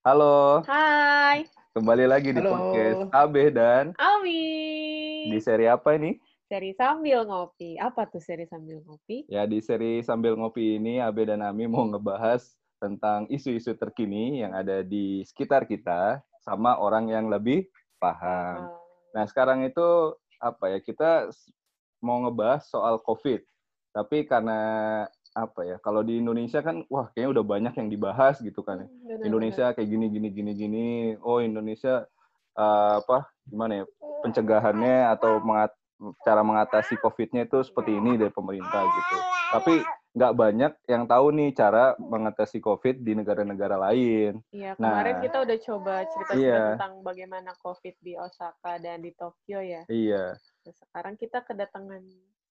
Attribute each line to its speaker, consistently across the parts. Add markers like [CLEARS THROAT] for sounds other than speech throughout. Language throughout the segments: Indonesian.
Speaker 1: Halo,
Speaker 2: Hai,
Speaker 1: kembali lagi di
Speaker 3: Halo.
Speaker 1: podcast Abe dan
Speaker 2: Ami.
Speaker 1: di seri apa ini?
Speaker 2: Seri sambil ngopi. Apa tuh seri sambil ngopi?
Speaker 1: Ya di seri sambil ngopi ini Abe dan Ami mau ngebahas tentang isu-isu terkini yang ada di sekitar kita sama orang yang lebih paham. Nah sekarang itu apa ya kita mau ngebahas soal COVID. Tapi karena apa ya kalau di Indonesia kan wah kayaknya udah banyak yang dibahas gitu kan. ya.
Speaker 2: benar-benar.
Speaker 1: Indonesia kayak gini gini gini gini. Oh Indonesia eh, apa gimana ya pencegahannya atau mengat- cara mengatasi COVID-nya itu seperti ini dari pemerintah gitu. Tapi nggak banyak yang tahu nih cara mengatasi COVID di negara-negara lain.
Speaker 2: Iya,
Speaker 1: Nah.
Speaker 2: kemarin kita udah coba cerita-cerita
Speaker 1: Iya.
Speaker 2: tentang bagaimana COVID di Osaka dan di Tokyo ya.
Speaker 1: Iya,
Speaker 2: Nah, sekarang kita kedatangan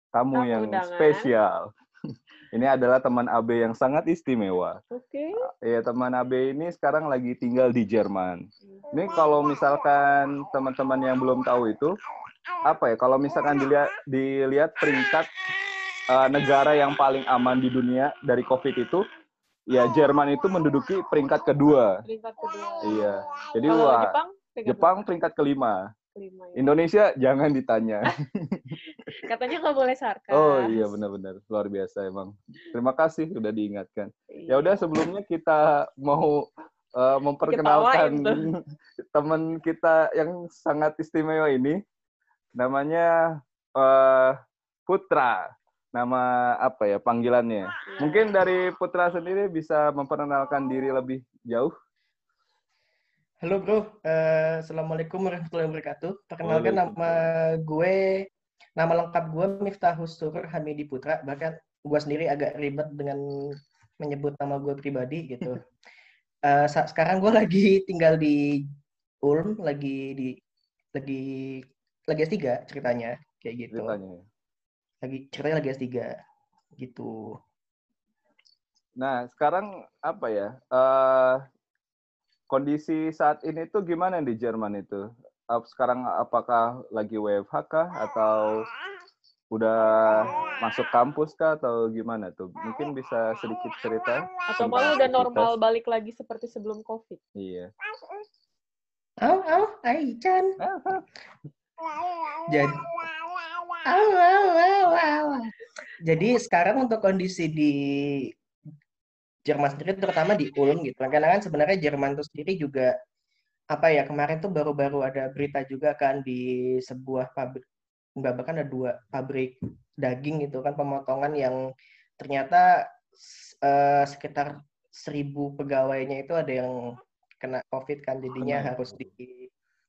Speaker 1: tamu
Speaker 2: Tamu
Speaker 1: yang
Speaker 2: undangan.
Speaker 1: spesial. Ini adalah teman AB yang sangat istimewa.
Speaker 2: Oke.
Speaker 1: Iya, teman AB ini sekarang lagi tinggal di Jerman. Ini kalau misalkan teman-teman yang belum tahu itu apa ya? Kalau misalkan dilihat dilihat peringkat uh, negara yang paling aman di dunia dari COVID itu, ya Jerman itu menduduki peringkat kedua.
Speaker 2: Peringkat kedua.
Speaker 1: Iya. Jadi
Speaker 2: Kalau
Speaker 1: wah,
Speaker 2: Jepang peringkat
Speaker 1: Jepang peringkat kelima.
Speaker 2: kelima ya.
Speaker 1: Indonesia jangan ditanya. [LAUGHS]
Speaker 2: Katanya nggak boleh sarkas.
Speaker 1: Oh iya benar-benar luar biasa emang. Terima kasih sudah diingatkan. Ya
Speaker 2: Iya.
Speaker 1: udah sebelumnya kita mau uh, memperkenalkan [LAUGHS] teman kita yang sangat istimewa ini. Namanya uh, Putra. Nama apa ya panggilannya?
Speaker 2: Iya.
Speaker 1: Mungkin dari Putra sendiri bisa memperkenalkan diri lebih jauh.
Speaker 3: Halo bro, Eh, Assalamualaikum warahmatullahi wabarakatuh. Perkenalkan nama gue, nama lengkap gue Miftahus Surur Hamidi Putra. Bahkan gue sendiri agak ribet dengan menyebut nama gue pribadi gitu. [LAUGHS] Sa- sekarang gue lagi tinggal di Ulm, lagi di lagi lagi S3 ceritanya kayak gitu.
Speaker 1: Ceritanya.
Speaker 3: Lagi ceritanya lagi S3 gitu.
Speaker 1: Nah sekarang apa ya? eh, kondisi saat ini tuh gimana di Jerman itu? Ap- Sekarang apakah lagi WFH kah atau udah masuk kampus kah atau gimana tuh? Mungkin bisa sedikit cerita.
Speaker 2: Atau malah udah normal balik lagi seperti sebelum COVID.
Speaker 1: Iya.
Speaker 3: Au au, Ai-chan. Jadi Au, au, au, au. Jadi sekarang untuk kondisi di Jerman sendiri, terutama di Ulm gitu. Karena kan sebenarnya Jerman itu sendiri juga apa ya kemarin tuh baru-baru ada berita juga kan di sebuah pabrik, nggak bahkan ada dua pabrik daging gitu kan pemotongan yang ternyata eh, sekitar seribu pegawainya itu ada yang kena COVID kan jadinya
Speaker 1: ya.
Speaker 3: harus di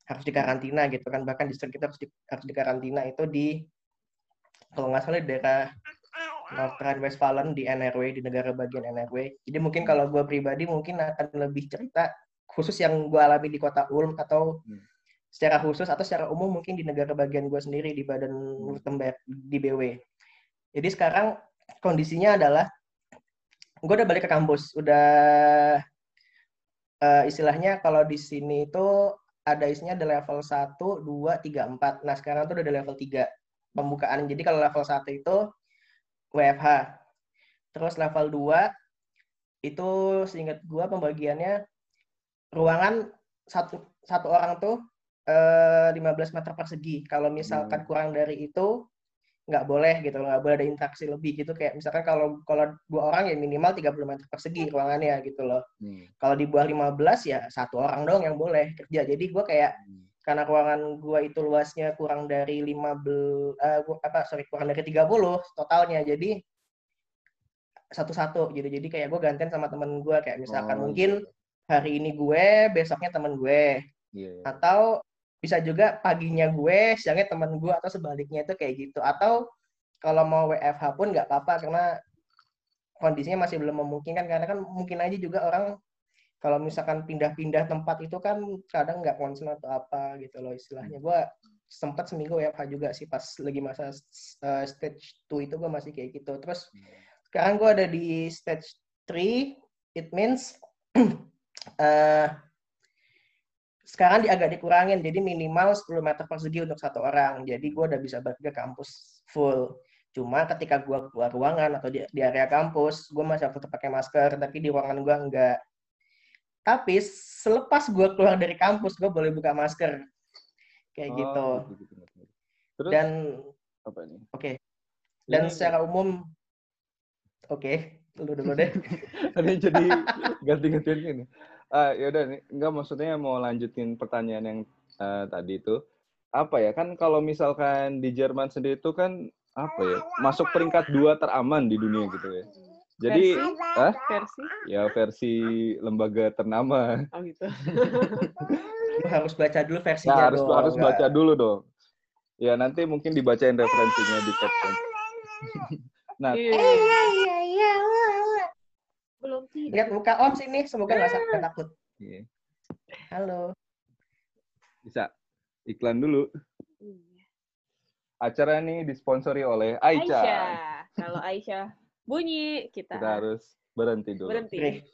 Speaker 3: harus dikarantina gitu kan bahkan di sekitar harus di, harus dikarantina itu di kalau nggak salah di daerah Nordrhein Westfalen di NRW di negara bagian NRW. Jadi mungkin kalau gue pribadi mungkin akan lebih cerita khusus yang gue alami di kota Ulm atau
Speaker 1: Hmm.
Speaker 3: secara khusus atau secara umum mungkin di negara bagian gue sendiri di Baden Württemberg di BW. Jadi sekarang kondisinya adalah gue udah balik ke kampus, udah eh, istilahnya kalau di sini itu ada isinya ada level 1, 2, 3, 4. Nah, sekarang tuh udah ada level 3 pembukaan. Jadi kalau level 1 itu WFH. Terus level 2 itu seingat gua pembagiannya ruangan satu satu orang tuh eh, 15 meter persegi. Kalau misalkan
Speaker 1: Hmm.
Speaker 3: kurang dari itu nggak boleh gitu, nggak boleh ada interaksi lebih gitu. Kayak misalkan kalau kalau dua orang ya minimal 30 meter persegi ruangannya gitu loh.
Speaker 1: Hmm.
Speaker 3: Kalau di bawah 15 ya satu orang dong yang boleh kerja. Jadi gua kayak
Speaker 1: Hmm.
Speaker 3: karena ruangan gua itu luasnya kurang dari 15 eh, gua- apa sorry kurang dari 30 totalnya. Jadi satu-satu gitu. Jadi kayak gue gantian sama temen gue kayak misalkan
Speaker 1: Oh,
Speaker 3: mungkin hari ini gue, besoknya temen gue
Speaker 1: Iya. iya.
Speaker 3: atau bisa juga paginya gue, siangnya temen gue atau sebaliknya itu kayak gitu. Atau kalau mau WFH pun nggak apa-apa karena kondisinya masih belum memungkinkan karena kan mungkin aja juga orang kalau misalkan pindah-pindah tempat itu kan kadang nggak konsen atau apa gitu loh istilahnya. Gue sempat seminggu WFH juga sih pas lagi masa uh, stage 2 itu gue masih kayak gitu. Terus sekarang gue ada di stage 3, it means [CLEARS THROAT] eh sekarang di, agak dikurangin, jadi minimal 10 meter persegi untuk satu orang. Jadi gue udah bisa balik ke kampus full. Cuma ketika gue keluar ruangan atau di, di area kampus, gue masih harus tetap pakai masker, tapi di ruangan gue enggak. tapi selepas gue keluar dari kampus gue boleh buka masker kayak
Speaker 1: Oh,
Speaker 3: gitu
Speaker 1: gitu, gitu, gitu. Terus
Speaker 3: dan
Speaker 1: apa ini?
Speaker 3: oke dan
Speaker 1: Ini-
Speaker 3: secara umum oke lu dulu deh [LAUGHS]
Speaker 1: Ini jadi ganti-gantian gini. Ah, ya udah nih, enggak maksudnya mau lanjutin pertanyaan yang eh, tadi itu. Apa ya? Kan kalau misalkan di Jerman sendiri itu kan apa ya? Masuk peringkat dua teraman di dunia gitu ya. Jadi,
Speaker 2: Versi?
Speaker 1: ah,
Speaker 2: versi
Speaker 1: ya versi lembaga ternama.
Speaker 2: oh gitu
Speaker 3: lu harus baca dulu
Speaker 1: Nah,
Speaker 3: versinya
Speaker 1: harus
Speaker 3: dong
Speaker 1: harus baca dulu dong. Ya, nanti mungkin dibacain referensinya di caption. [LAUGHS] nah,
Speaker 2: Iya. Belum tidur
Speaker 3: lihat muka om sini semoga nggak sampai takut
Speaker 1: iya,
Speaker 3: halo
Speaker 1: bisa iklan dulu.
Speaker 2: Iya.
Speaker 1: Acara ini disponsori oleh Aicha.
Speaker 2: Aisyah kalau Aisyah bunyi kita,
Speaker 1: Kita harus berhenti dulu.
Speaker 2: berhenti.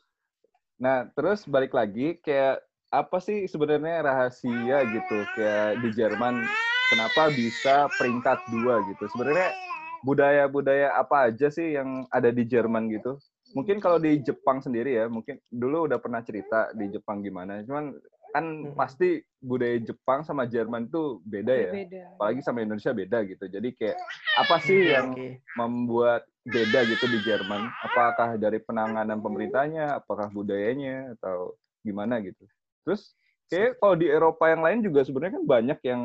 Speaker 1: Nah, terus balik lagi kayak apa sih sebenarnya rahasia gitu kayak di Jerman kenapa bisa peringkat dua gitu? Sebenarnya budaya-budaya apa aja sih yang ada di Jerman gitu? Mungkin kalau di Jepang sendiri ya, mungkin dulu udah pernah cerita di Jepang gimana. Cuman kan pasti budaya Jepang sama Jerman tuh beda ya.
Speaker 2: berbeda
Speaker 1: Apalagi sama Indonesia beda gitu. Jadi kayak apa sih yang membuat beda gitu di Jerman? Apakah dari penanganan pemerintahnya, apakah budayanya, atau gimana gitu? Terus kayak kalau di Eropa yang lain juga sebenarnya kan banyak yang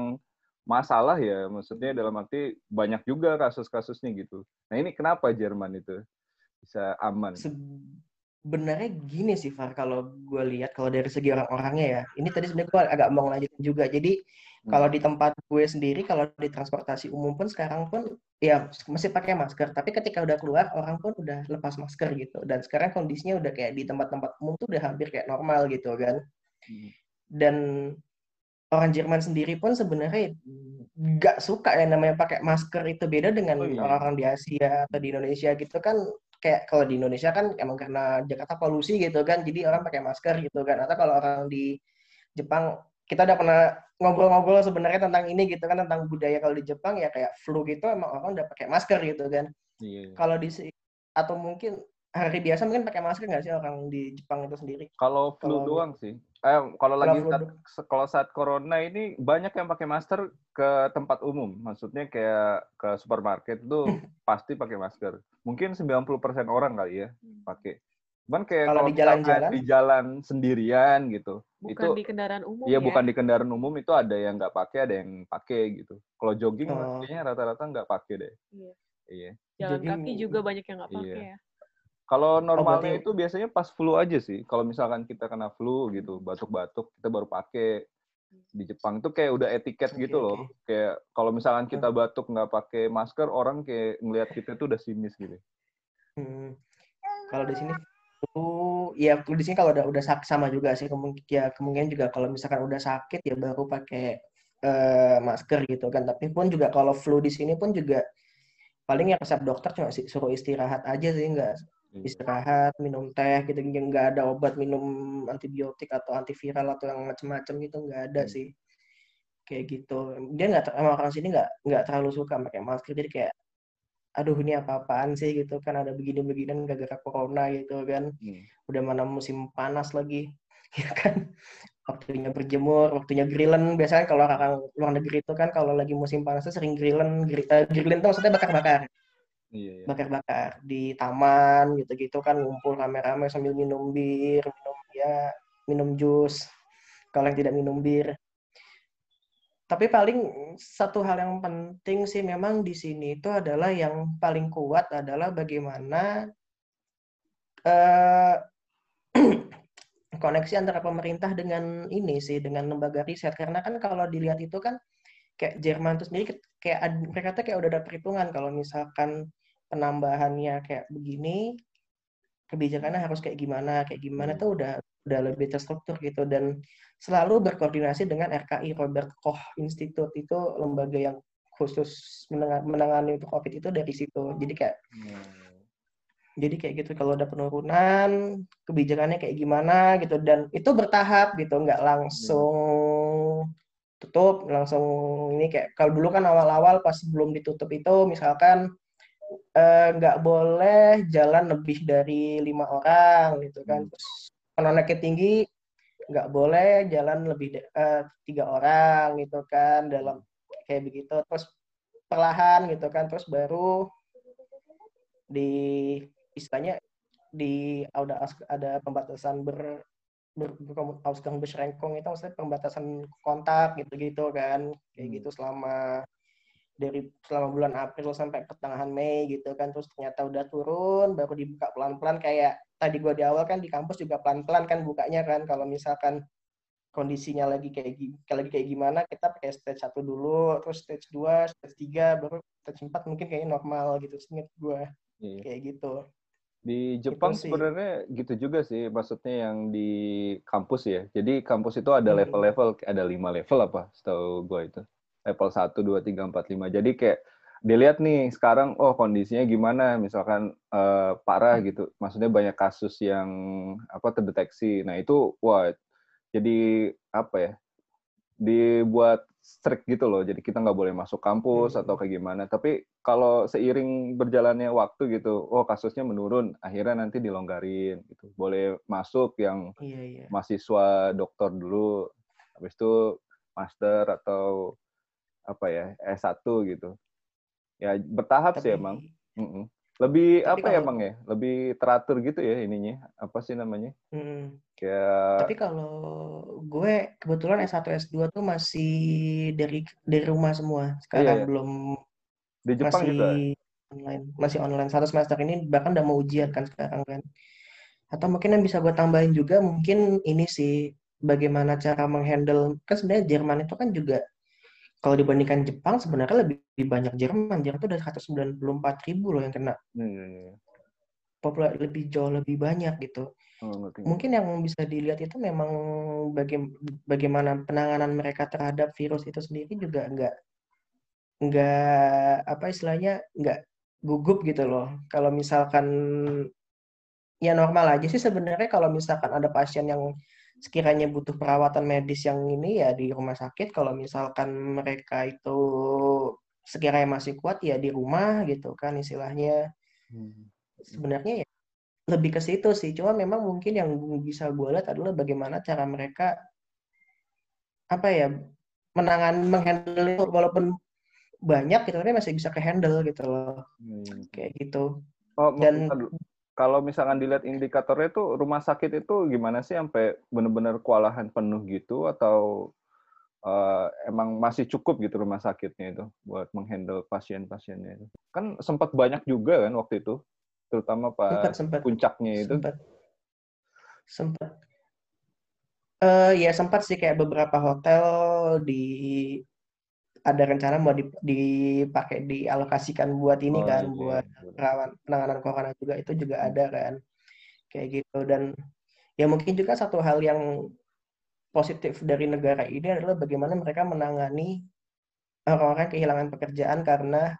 Speaker 1: masalah ya, maksudnya dalam arti banyak juga kasus-kasusnya gitu. Nah ini kenapa Jerman itu bisa aman?
Speaker 3: sebenarnya gini sih Far kalau gue lihat kalau dari segi orang-orangnya ya ini tadi sebenarnya gue agak mau lanjutin juga jadi
Speaker 1: Hmm.
Speaker 3: kalau di tempat gue sendiri kalau di transportasi umum pun sekarang pun ya masih pakai masker tapi ketika udah keluar orang pun udah lepas masker gitu dan sekarang kondisinya udah kayak di tempat-tempat umum tuh udah hampir kayak normal gitu kan
Speaker 1: Hmm.
Speaker 3: dan orang Jerman sendiri pun sebenarnya nggak suka ya namanya pakai masker itu beda dengan
Speaker 1: Oh, iya.
Speaker 3: orang-orang di Asia atau di Indonesia gitu kan kayak kalau di Indonesia kan emang karena Jakarta polusi gitu kan jadi orang pakai masker gitu kan atau kalau orang di Jepang kita udah pernah ngobrol-ngobrol sebenarnya tentang ini gitu kan tentang budaya kalau di Jepang ya kayak flu gitu emang orang udah pakai masker gitu kan
Speaker 1: Iya.
Speaker 3: kalau di atau mungkin hari biasa mungkin pakai masker nggak sih orang di Jepang itu sendiri
Speaker 1: Kalau flu
Speaker 3: Kalau-
Speaker 1: doang sih. Eh, kalau lagi saat, kalau saat corona ini banyak yang pakai masker ke tempat umum. Maksudnya kayak ke supermarket itu [LAUGHS] pasti pakai masker. Mungkin 90% orang kali ya pakai. Cuman kayak
Speaker 3: Kalau di jalan-jalan?
Speaker 1: di jalan sendirian gitu.
Speaker 2: bukan
Speaker 1: itu
Speaker 2: di kendaraan umum
Speaker 1: Iya
Speaker 2: ya
Speaker 1: bukan di kendaraan umum itu ada yang nggak pakai, ada yang pakai gitu. Kalau jogging
Speaker 3: Oh.
Speaker 1: kayaknya rata-rata nggak pakai deh.
Speaker 2: Iya.
Speaker 1: Iya.
Speaker 2: jalan
Speaker 3: Jogging-
Speaker 2: kaki juga banyak yang nggak pakai
Speaker 1: Iya.
Speaker 2: ya
Speaker 1: Kalau normalnya
Speaker 3: berarti-
Speaker 1: itu biasanya pas flu aja sih. Kalau misalkan kita kena flu gitu, batuk-batuk, kita baru pakai. Di Jepang itu kayak udah etiket
Speaker 3: Oke,
Speaker 1: gitu loh.
Speaker 3: oke.
Speaker 1: Kayak kalau misalkan kita batuk nggak pakai masker, orang kayak ngelihat kita tuh udah sinis gitu.
Speaker 3: Hmm. Kalau di sini flu, ya di sini kalau udah udah sakit sama juga sih kemungkinan ya kemungkinan juga kalau misalkan udah sakit ya baru pakai eh, masker gitu kan. Tapi pun juga kalau flu di sini pun juga paling ya resep dokter cuma sih suruh istirahat aja sih nggak. Istirahat minum teh gitu yang nggak ada obat minum antibiotik atau antiviral atau yang macem-macem gitu nggak ada
Speaker 1: Hmm.
Speaker 3: sih. Kayak gitu. Dia nggak emang orang sini nggak nggak terlalu suka pakai masker jadi kayak aduh ini apa-apaan sih? gitu kan ada begini-beginian gara-gara corona gitu kan.
Speaker 1: Hmm.
Speaker 3: udah mana musim panas lagi [LAUGHS] ya kan. Waktunya berjemur waktunya grillen. Biasanya kalau orang luar negeri itu kan kalau lagi musim panas tuh sering grillen Gri- eh, grillen tuh maksudnya bakar-bakar
Speaker 1: Iya, iya.
Speaker 3: bakar-bakar di taman gitu-gitu kan ngumpul rame-rame sambil minum bir, minum ya minum jus. Kalau yang tidak minum bir. Tapi paling satu hal yang penting sih memang di sini itu adalah yang paling kuat adalah bagaimana eh [CLEARS THROAT] koneksi antara pemerintah dengan ini sih dengan lembaga riset karena kan kalau dilihat itu kan kayak Jerman itu sendiri kayak mereka tuh kayak udah ada perhitungan kalau misalkan penambahannya kayak begini kebijakannya harus kayak gimana kayak gimana tuh udah udah lebih terstruktur gitu dan selalu berkoordinasi dengan RKI Robert Koch Institute itu lembaga yang khusus menenga- menangani untuk COVID itu dari situ jadi kayak
Speaker 1: Hmm.
Speaker 3: jadi kayak gitu kalau ada penurunan kebijakannya kayak gimana gitu dan itu bertahap gitu nggak langsung tutup langsung ini kayak kalau dulu kan awal-awal pas belum ditutup itu misalkan eh, nggak boleh jalan lebih dari lima orang gitu kan
Speaker 1: Hmm.
Speaker 3: terus kalau naiknya tinggi nggak boleh jalan lebih eh, tiga orang gitu kan dalam kayak begitu terus perlahan gitu kan terus baru di istilahnya di ada ada pembatasan ber ber, ber beschränkung itu maksudnya pembatasan kontak gitu-gitu kan kayak
Speaker 1: Hmm.
Speaker 3: gitu selama dari selama bulan April sampai pertengahan Mei gitu kan terus ternyata udah turun baru dibuka pelan-pelan kayak tadi gua di awal kan di kampus juga pelan-pelan kan bukanya kan kalau misalkan kondisinya lagi kayak gi- lagi kayak gimana kita pakai stage 1 dulu terus stage 2 stage 3 baru stage 4 mungkin kayaknya normal gitu seinget gua
Speaker 1: Iya.
Speaker 3: kayak gitu
Speaker 1: Di Jepang
Speaker 3: sih.
Speaker 1: sebenarnya gitu juga sih, maksudnya yang di kampus ya. Jadi kampus itu ada
Speaker 3: Hmm.
Speaker 1: level-level, ada lima level apa, setahu gue itu. Level 1, 2, 3, 4, 5. Jadi kayak dilihat nih sekarang, oh kondisinya gimana, misalkan eh, parah gitu. Maksudnya banyak kasus yang apa terdeteksi. Nah itu, wah, jadi apa ya, dibuat strict gitu loh. Jadi kita nggak boleh masuk kampus
Speaker 3: Hmm.
Speaker 1: atau kayak gimana. Tapi kalau seiring berjalannya waktu gitu, oh kasusnya menurun, akhirnya nanti dilonggarin gitu. Boleh masuk yang
Speaker 3: iya iya
Speaker 1: mahasiswa dokter dulu, habis itu master atau apa ya S1 gitu. Ya bertahap sih
Speaker 3: Tapi-
Speaker 1: emang. Mm-mm. Lebih
Speaker 3: Tapi
Speaker 1: apa ya
Speaker 3: kalau-
Speaker 1: bang ya? Lebih teratur gitu ya ininya. Apa sih namanya?
Speaker 3: Mm.
Speaker 1: Kayak
Speaker 3: Tapi kalau gue kebetulan S1 S2 tuh masih dari dari rumah semua. Sekarang
Speaker 1: Iya, iya.
Speaker 3: belum
Speaker 1: di Jepang
Speaker 3: masih
Speaker 1: juga.
Speaker 3: online. Masih online. Satu semester ini bahkan udah mau ujian kan sekarang kan. Atau mungkin yang bisa gue tambahin juga mungkin ini sih bagaimana cara menghandle kan sebenarnya Jerman itu kan juga kalau dibandingkan Jepang sebenarnya lebih banyak Jerman. Jerman itu udah 194 ribu loh yang kena.
Speaker 1: Hmm,
Speaker 3: Populasi lebih jauh lebih banyak gitu.
Speaker 1: oh,
Speaker 3: mungkin yang bisa dilihat itu memang baga- bagaimana penanganan mereka terhadap virus itu sendiri juga nggak nggak apa istilahnya nggak gugup gitu loh. Kalau misalkan ya normal aja sih sebenarnya kalau misalkan ada pasien yang sekiranya butuh perawatan medis yang ini ya di rumah sakit. Kalau misalkan mereka itu sekiranya masih kuat ya di rumah gitu kan istilahnya
Speaker 1: Hmm.
Speaker 3: sebenarnya ya lebih ke situ sih. Cuma memang mungkin yang bisa gue lihat adalah bagaimana cara mereka apa ya menangan menghandle itu walaupun banyak gitu tapi masih bisa ke handle gitu loh
Speaker 1: Hmm.
Speaker 3: kayak gitu.
Speaker 1: Oh,
Speaker 3: Dan-.
Speaker 1: Kalau misalkan dilihat indikatornya itu rumah sakit itu gimana sih? Sampai benar-benar kewalahan penuh gitu? Atau eh, emang masih cukup gitu rumah sakitnya itu buat menghandle pasien-pasiennya itu? Kan sempat banyak juga kan waktu itu, terutama
Speaker 3: Sempat
Speaker 1: pas
Speaker 3: sempat.
Speaker 1: puncaknya itu.
Speaker 3: sempat. Sempat. Eh ya sempat sih kayak beberapa hotel di ada rencana mau dip- dipakai dialokasikan buat ini
Speaker 1: Oh,
Speaker 3: kan
Speaker 1: iya,
Speaker 3: buat
Speaker 1: iya.
Speaker 3: perawat penanganan corona juga itu juga ada kan kayak gitu dan ya mungkin juga satu hal yang positif dari negara ini adalah bagaimana mereka menangani orang-orang kehilangan pekerjaan karena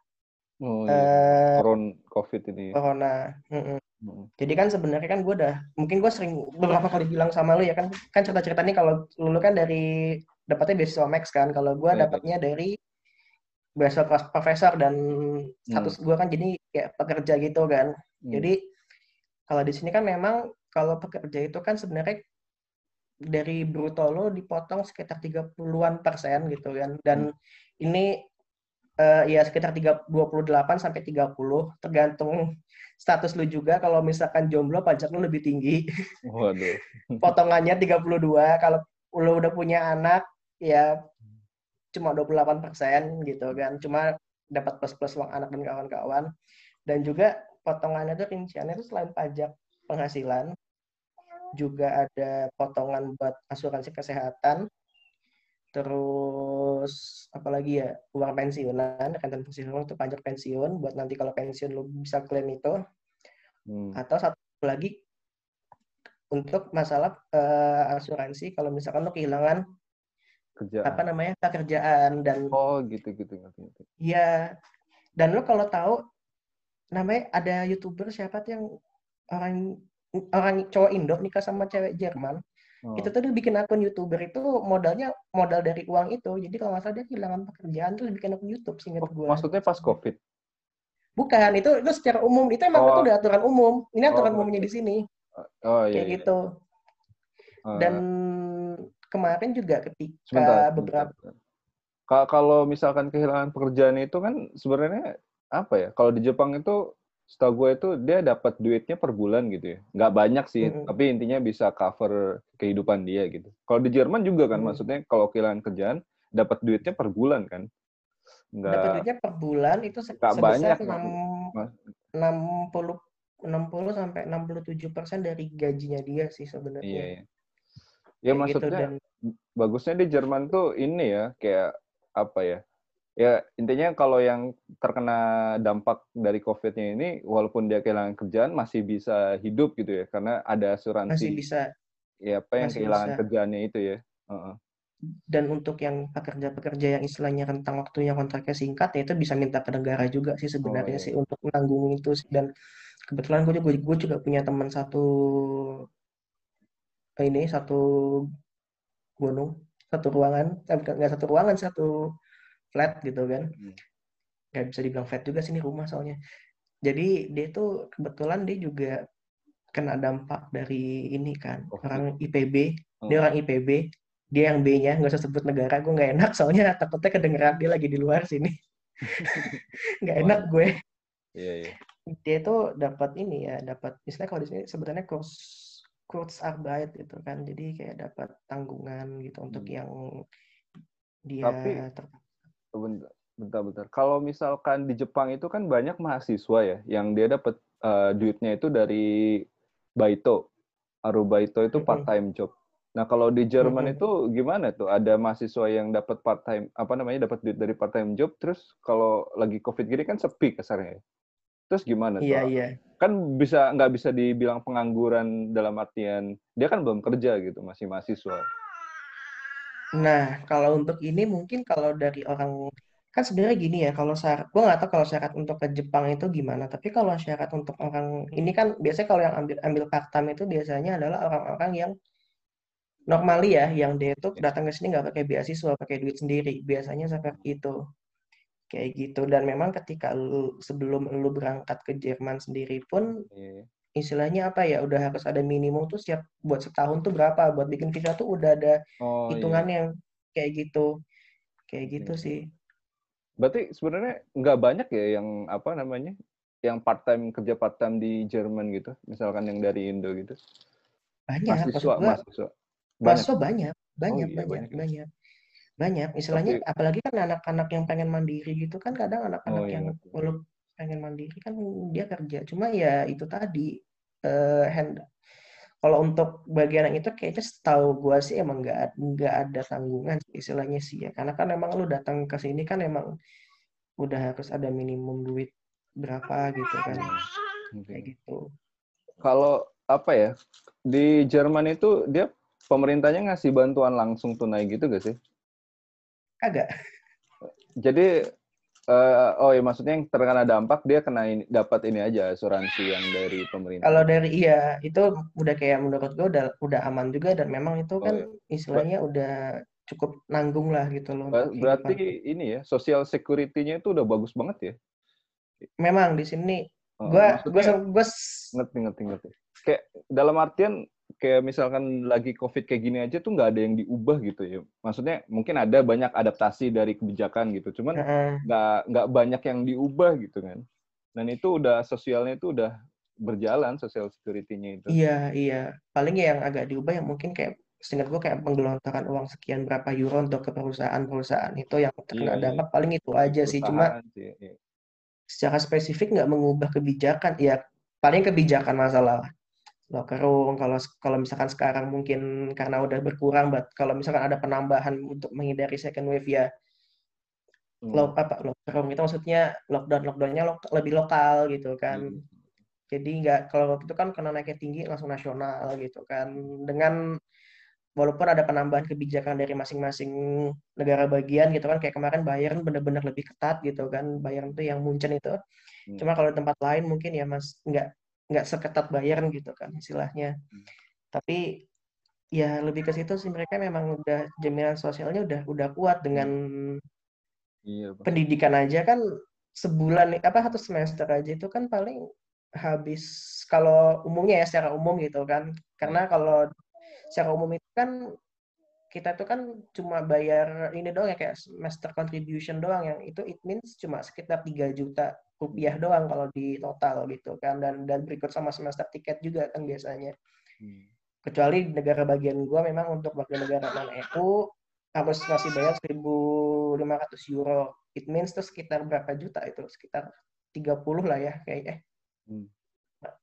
Speaker 1: Oh, iya.
Speaker 3: eh,
Speaker 1: Koron COVID ini.
Speaker 3: corona. Mm-mm.
Speaker 1: Hmm.
Speaker 3: Jadi kan sebenarnya kan gue udah mungkin gue sering beberapa kali bilang sama lu ya kan kan cerita-cerita nih kalau lu kan dari dapatnya beasiswa Max kan kalau gue
Speaker 1: Iya.
Speaker 3: dapatnya dari beasiswa kelas profesor dan status gue kan jadi kayak pekerja gitu kan.
Speaker 1: Hmm.
Speaker 3: Jadi kalau di sini kan memang kalau pekerja itu kan sebenarnya dari bruto lo dipotong sekitar 30-an persen gitu kan. Dan ini eh, ya sekitar 3, 28 sampai 30 tergantung status lu juga kalau misalkan jomblo pajak lu lebih tinggi.
Speaker 1: Waduh. [LAUGHS]
Speaker 3: Potongannya 32 kalau lu udah punya anak ya cuma 28 persen gitu kan. Cuma dapat plus-plus uang anak dan kawan-kawan. Dan juga potongannya itu rinciannya itu selain pajak penghasilan juga ada potongan buat asuransi kesehatan terus apalagi ya uang pensiunan rentan pensiunan itu pajak pensiun buat nanti kalau pensiun lu bisa klaim itu
Speaker 1: Hmm.
Speaker 3: atau satu lagi untuk masalah eh, asuransi kalau misalkan lu kehilangan
Speaker 1: Kerjaan.
Speaker 3: apa namanya pekerjaan dan
Speaker 1: Oh, gitu-gitu. ngerti, ngerti.
Speaker 3: ya dan lu kalau tahu namanya ada youtuber siapa tuh yang orang orang cowok Indo nikah sama cewek Jerman
Speaker 1: Oh.
Speaker 3: itu tuh dia bikin akun youtuber itu modalnya modal dari uang itu jadi kalau nggak salah dia kehilangan pekerjaan terus bikin akun YouTube singkat
Speaker 1: Oh,
Speaker 3: gue
Speaker 1: maksudnya pas COVID?
Speaker 3: bukan itu itu secara umum itu emang
Speaker 1: Oh.
Speaker 3: itu udah aturan umum ini aturan
Speaker 1: Oh,
Speaker 3: umumnya di sini
Speaker 1: Oh, iya,
Speaker 3: kayak
Speaker 1: iya.
Speaker 3: gitu
Speaker 1: Eh,
Speaker 3: Dan kemarin juga ketika
Speaker 1: sebentar,
Speaker 3: beberapa
Speaker 1: sebentar. Ka- Kalau misalkan kehilangan pekerjaan itu kan sebenarnya apa ya? Kalau di Jepang itu setahu gue itu dia dapat duitnya per bulan gitu ya. Nggak banyak sih,
Speaker 3: Mm-mm.
Speaker 1: tapi intinya bisa cover kehidupan dia gitu. Kalau di Jerman juga kan,
Speaker 3: Mm.
Speaker 1: maksudnya kalau kehilangan kerjaan dapat duitnya per bulan kan? Nggak,
Speaker 3: dapat duitnya per bulan itu se- sebesar
Speaker 1: banyak,
Speaker 3: 6,
Speaker 1: Mas.
Speaker 3: 60 60 sampai 67 persen dari gajinya dia sih
Speaker 1: iya,
Speaker 3: sebenarnya.
Speaker 1: iya. Ya
Speaker 3: Kayak gitu,
Speaker 1: maksudnya
Speaker 3: dan
Speaker 1: bagusnya di Jerman tuh ini ya kayak apa ya ya intinya kalau yang terkena dampak dari COVID-nya ini walaupun dia kehilangan kerjaan masih bisa hidup gitu ya karena ada
Speaker 3: masih
Speaker 1: asuransi
Speaker 3: bisa
Speaker 1: ya apa yang
Speaker 3: masih
Speaker 1: kehilangan
Speaker 3: bisa.
Speaker 1: kerjaannya itu ya Heeh.
Speaker 3: dan untuk yang pekerja-pekerja yang istilahnya rentang waktunya kontraknya singkat ya itu bisa minta ke negara juga sih sebenarnya
Speaker 1: iya.
Speaker 3: sih untuk menanggung itu sih. dan kebetulan gue juga gue juga punya teman satu ini satu gunung satu ruangan. Eh, nggak satu ruangan satu flat gitu kan.
Speaker 1: Hmm.
Speaker 3: nggak bisa dibilang flat juga sih ini rumah soalnya. Jadi dia tuh kebetulan dia juga kena dampak dari ini kan
Speaker 1: Covid.
Speaker 3: orang IPB dia
Speaker 1: Oh.
Speaker 3: orang IPB dia yang B-nya nggak usah sebut negara gue nggak enak soalnya takutnya kedengeran dia lagi di luar sini. [LAUGHS] Nggak enak gue.
Speaker 1: Iya iya
Speaker 3: dia tuh dapat ini ya dapat istilah kalau di sini sebenarnya kurs Kurzarbeit gitu kan jadi kayak dapat tanggungan gitu untuk
Speaker 1: Hmm.
Speaker 3: yang dia
Speaker 1: Tapi- bentar bentar bentar. kalau misalkan di Jepang itu kan banyak mahasiswa ya yang dia dapat eh, duitnya itu dari baito arubaito itu
Speaker 3: Mm-mm.
Speaker 1: part time job nah kalau di Jerman
Speaker 3: Mm-mm.
Speaker 1: itu gimana tuh ada mahasiswa yang dapat part time apa namanya dapat duit dari part time job terus kalau lagi covid gini kan sepi kasarnya ya. Terus gimana
Speaker 3: iya
Speaker 1: tuh
Speaker 3: iya
Speaker 1: kan bisa nggak bisa dibilang pengangguran dalam artian dia kan belum kerja gitu masih mahasiswa
Speaker 3: Nah, kalau untuk ini mungkin kalau dari orang kan sebenarnya gini ya, kalau syarat, gue nggak tahu kalau syarat untuk ke Jepang itu gimana. Tapi kalau syarat untuk orang ini kan biasanya kalau yang ambil ambil part time itu biasanya adalah orang-orang yang normali ya, yang dia tuh datang ke sini nggak pakai beasiswa, pakai duit sendiri. Biasanya seperti itu, kayak gitu. Dan memang ketika lu sebelum lu berangkat ke Jerman sendiri pun
Speaker 1: Iya.
Speaker 3: istilahnya apa ya, udah harus ada minimum tuh setiap buat setahun tuh berapa, buat bikin visa tuh udah ada
Speaker 1: oh iya
Speaker 3: hitungannya yang kayak gitu kayak gitu
Speaker 1: Oke.
Speaker 3: sih
Speaker 1: Berarti sebenarnya nggak banyak ya yang apa namanya, yang part time kerja part time di Jerman gitu, misalkan yang dari Indo gitu.
Speaker 3: banyak
Speaker 1: Mahasiswa, mahasiswa. Banyak.
Speaker 3: mahasiswa banyak banyak
Speaker 1: iya,
Speaker 3: banyak
Speaker 1: banyak ya.
Speaker 3: banyak banyak istilahnya
Speaker 1: Tapi-
Speaker 3: apalagi kan anak-anak yang pengen mandiri gitu kan kadang anak-anak
Speaker 1: Oh, iya,
Speaker 3: yang belum pengen mandiri kan dia kerja. Cuma ya itu tadi eh hand kalau untuk bagian yang itu kayaknya setahu gua sih emang nggak nggak ada tanggungan istilahnya sih ya. Karena kan emang lu datang ke sini kan emang udah harus ada minimum duit berapa gitu kan.
Speaker 1: Oke.
Speaker 3: kayak gitu.
Speaker 1: Kalau apa ya, di Jerman itu dia pemerintahnya ngasih bantuan langsung tunai gitu gak sih?
Speaker 3: Kagak
Speaker 1: Jadi eh, oh ya maksudnya yang terkena dampak dia kena ini, dapat ini aja asuransi yang dari pemerintah.
Speaker 3: Kalau dari iya itu udah kayak menurut gue udah udah aman juga dan memang itu
Speaker 1: Oh,
Speaker 3: kan
Speaker 1: iya.
Speaker 3: istilahnya udah cukup nanggung lah gitu loh.
Speaker 1: Ber- Berarti
Speaker 3: kehidupan.
Speaker 1: ini ya, social security-nya itu udah bagus banget ya?
Speaker 3: memang di sini
Speaker 1: Oh,
Speaker 3: gue gue gue
Speaker 1: ngerti ngerti ngerti kayak dalam artian kayak misalkan lagi covid kayak gini aja tuh nggak ada yang diubah gitu ya. Maksudnya mungkin ada banyak adaptasi dari kebijakan gitu cuman nggak nggak banyak yang diubah gitu kan. Dan itu udah sosialnya itu udah berjalan social security-nya itu.
Speaker 3: Iya iya. Paling ya yang agak diubah yang mungkin kayak seingat gue kayak penggelontoran uang sekian berapa euro untuk ke perusahaan-perusahaan itu yang terkena
Speaker 1: Iya, iya.
Speaker 3: dampak paling itu aja sih. Cuma
Speaker 1: Perusahaan sih, iya.
Speaker 3: secara spesifik nggak mengubah kebijakan. Ya paling kebijakan masalah locker room kalau kalau misalkan sekarang mungkin karena udah berkurang but kalau misalkan ada penambahan untuk menghindari second wave ya
Speaker 1: Hmm.
Speaker 3: lo apa locker room itu maksudnya lockdown lockdownnya lo, lebih lokal gitu kan
Speaker 1: Hmm.
Speaker 3: jadi nggak kalau waktu itu kan karena naiknya tinggi langsung nasional gitu kan dengan walaupun ada penambahan kebijakan dari masing-masing negara bagian gitu kan kayak kemarin Bayern benar-benar lebih ketat gitu kan Bayern tuh yang Munchen itu
Speaker 1: Hmm.
Speaker 3: cuma kalau di tempat lain mungkin ya mas nggak nggak seketat Bayern gitu kan istilahnya
Speaker 1: Hmm.
Speaker 3: tapi ya lebih ke situ sih mereka memang udah jaminan sosialnya udah udah kuat dengan
Speaker 1: iya Pak.
Speaker 3: pendidikan aja kan sebulan apa satu semester aja itu kan paling habis kalau umumnya ya secara umum gitu kan karena kalau secara umum itu kan kita tuh kan cuma bayar ini doang ya kayak semester contribution doang yang itu it means cuma sekitar 3 juta rupiah doang kalau di total gitu kan dan dan berikut sama semester tiket juga kan biasanya.
Speaker 1: Hmm.
Speaker 3: kecuali di negara bagian gua memang untuk warga negara non EU harus masih bayar 1.500 euro. It means tuh sekitar berapa juta itu? Sekitar 30 lah ya kayak eh
Speaker 1: Hmm.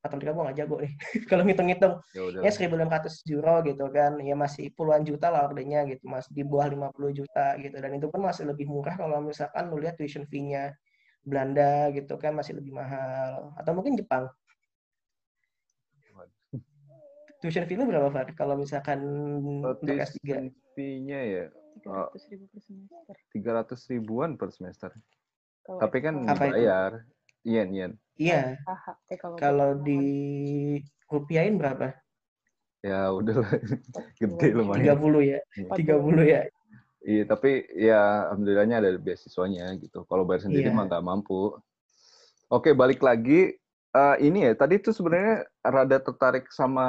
Speaker 3: matematika gua nggak jago nih [LAUGHS] kalau ngitung-ngitung
Speaker 1: Ya
Speaker 3: ya 1.500 euro gitu kan. Ya masih puluhan juta lah ordernya gitu mas. Di bawah 50 juta gitu. Dan itu pun masih lebih murah kalau misalkan lu lihat tuition fee-nya Belanda gitu kan masih lebih mahal atau mungkin Jepang tuition fee lu berapa Far? kalau misalkan untuk S3
Speaker 1: Tuition fee-nya ya
Speaker 2: 300 ribu per semester.
Speaker 1: 300 ribuan per semester.
Speaker 2: Kalau
Speaker 1: Tapi kan dibayar. Yen, yen.
Speaker 3: iya
Speaker 2: FH. Eh, kalau
Speaker 3: di rupiahin berapa
Speaker 1: Ya udahlah. [LAUGHS] Gede
Speaker 2: Dua.
Speaker 1: lumayan.
Speaker 3: 30 ya
Speaker 2: Empat
Speaker 3: 30 ya
Speaker 1: Iya, tapi ya alhamdulillahnya ada beasiswanya gitu. Kalau bayar sendiri
Speaker 3: Iya.
Speaker 1: mah nggak mampu. Oke, balik lagi. Eh, ini ya, tadi tuh sebenarnya rada tertarik sama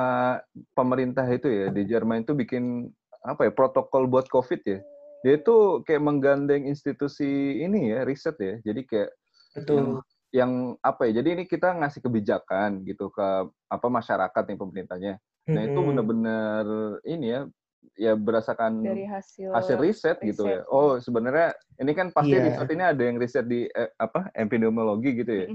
Speaker 1: pemerintah itu ya di Jerman itu bikin apa ya protokol buat COVID ya. Dia itu kayak menggandeng institusi ini ya riset ya. Jadi kayak
Speaker 3: betul
Speaker 1: yang apa ya? Jadi ini kita ngasih kebijakan gitu ke apa masyarakat nih pemerintahnya. Nah itu benar-benar ini ya, ya berdasarkan
Speaker 2: dari hasil,
Speaker 1: hasil riset, gitu ya.
Speaker 2: riset.
Speaker 1: Oh sebenarnya ini kan pasti
Speaker 3: Iya.
Speaker 1: riset ini ada yang riset di eh, apa epidemiologi gitu ya.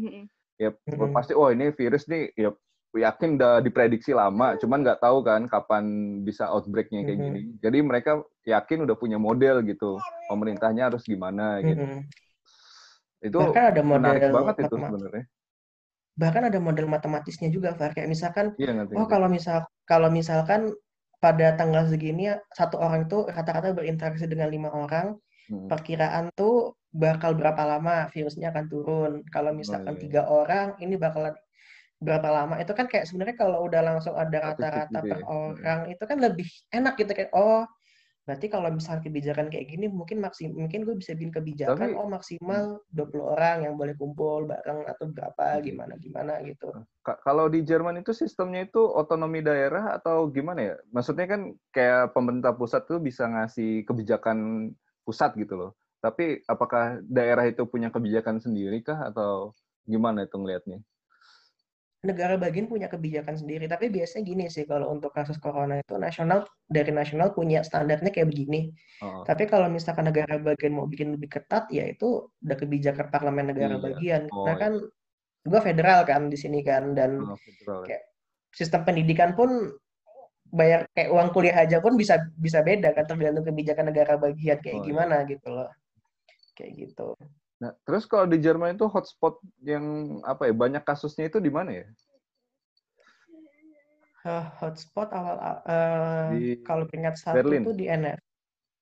Speaker 1: Ya pasti oh ini virus nih ya yakin udah diprediksi lama, cuman nggak tahu kan kapan bisa outbreaknya kayak gini. Jadi mereka yakin udah punya model gitu. Pemerintahnya harus gimana gitu. Itu
Speaker 3: bahkan ada
Speaker 1: menarik
Speaker 3: model
Speaker 1: banget itu sebenarnya.
Speaker 3: bahkan ada model matematisnya juga Far kayak misalkan
Speaker 1: Iya ngerti.
Speaker 3: Oh
Speaker 1: ngerti.
Speaker 3: kalau misal kalau misalkan pada tanggal segini satu orang itu rata-rata berinteraksi dengan lima orang,
Speaker 1: Hmm.
Speaker 3: perkiraan tuh bakal berapa lama virusnya akan turun. Kalau misalkan
Speaker 1: iya.
Speaker 3: tiga orang, ini bakalan berapa lama? Itu kan kayak sebenarnya kalau udah langsung ada rata-rata
Speaker 1: gitu
Speaker 3: per
Speaker 1: ya.
Speaker 3: orang, itu kan lebih enak gitu kayak oh berarti kalau misalkan kebijakan kayak gini mungkin maksim mungkin gue bisa bikin kebijakan
Speaker 1: Tapi-
Speaker 3: oh maksimal 20 orang yang boleh kumpul bareng atau berapa
Speaker 1: Hmm.
Speaker 3: gimana gimana gitu.
Speaker 1: Ka- Kalau di Jerman itu sistemnya itu otonomi daerah atau gimana ya? Maksudnya kan kayak pemerintah pusat tuh bisa ngasih kebijakan pusat gitu loh. Tapi apakah daerah itu punya kebijakan sendiri kah atau gimana itu ngelihatnya?
Speaker 3: Negara bagian punya kebijakan sendiri. Tapi biasanya gini sih kalau untuk kasus corona itu nasional dari nasional punya standarnya kayak begini.
Speaker 1: Oh,
Speaker 3: Tapi kalau misalkan negara bagian mau bikin lebih ketat, ya itu udah kebijakan parlemen negara
Speaker 1: Iya.
Speaker 3: bagian.
Speaker 1: Oh,
Speaker 3: Karena kan gua federal kan di sini kan dan
Speaker 1: oh, federal ya.
Speaker 3: kayak sistem pendidikan pun bayar kayak uang kuliah aja pun bisa bisa beda kan tergantung kebijakan negara bagian kayak
Speaker 1: Oh, iya.
Speaker 3: gimana gitu loh. Kayak gitu.
Speaker 1: Nah, terus kalau di Jerman itu hotspot yang apa ya banyak kasusnya itu di mana ya?
Speaker 3: Eh, hotspot awal
Speaker 1: Di
Speaker 3: kalau peringkat satu
Speaker 1: Berlin?
Speaker 3: tuh di NR.